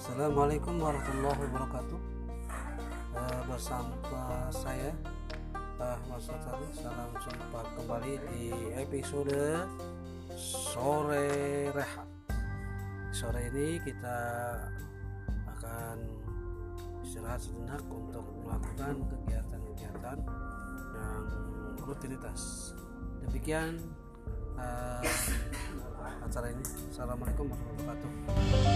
Assalamualaikum warahmatullahi wabarakatuh. Uh, Bersama saya Ahmad Satari Salam jumpa kembali di episode Sore Rehat. Sore ini kita akan istirahat sejenak untuk melakukan kegiatan-kegiatan yang rutinitas. Demikian uh, acara ini. Assalamualaikum warahmatullahi wabarakatuh.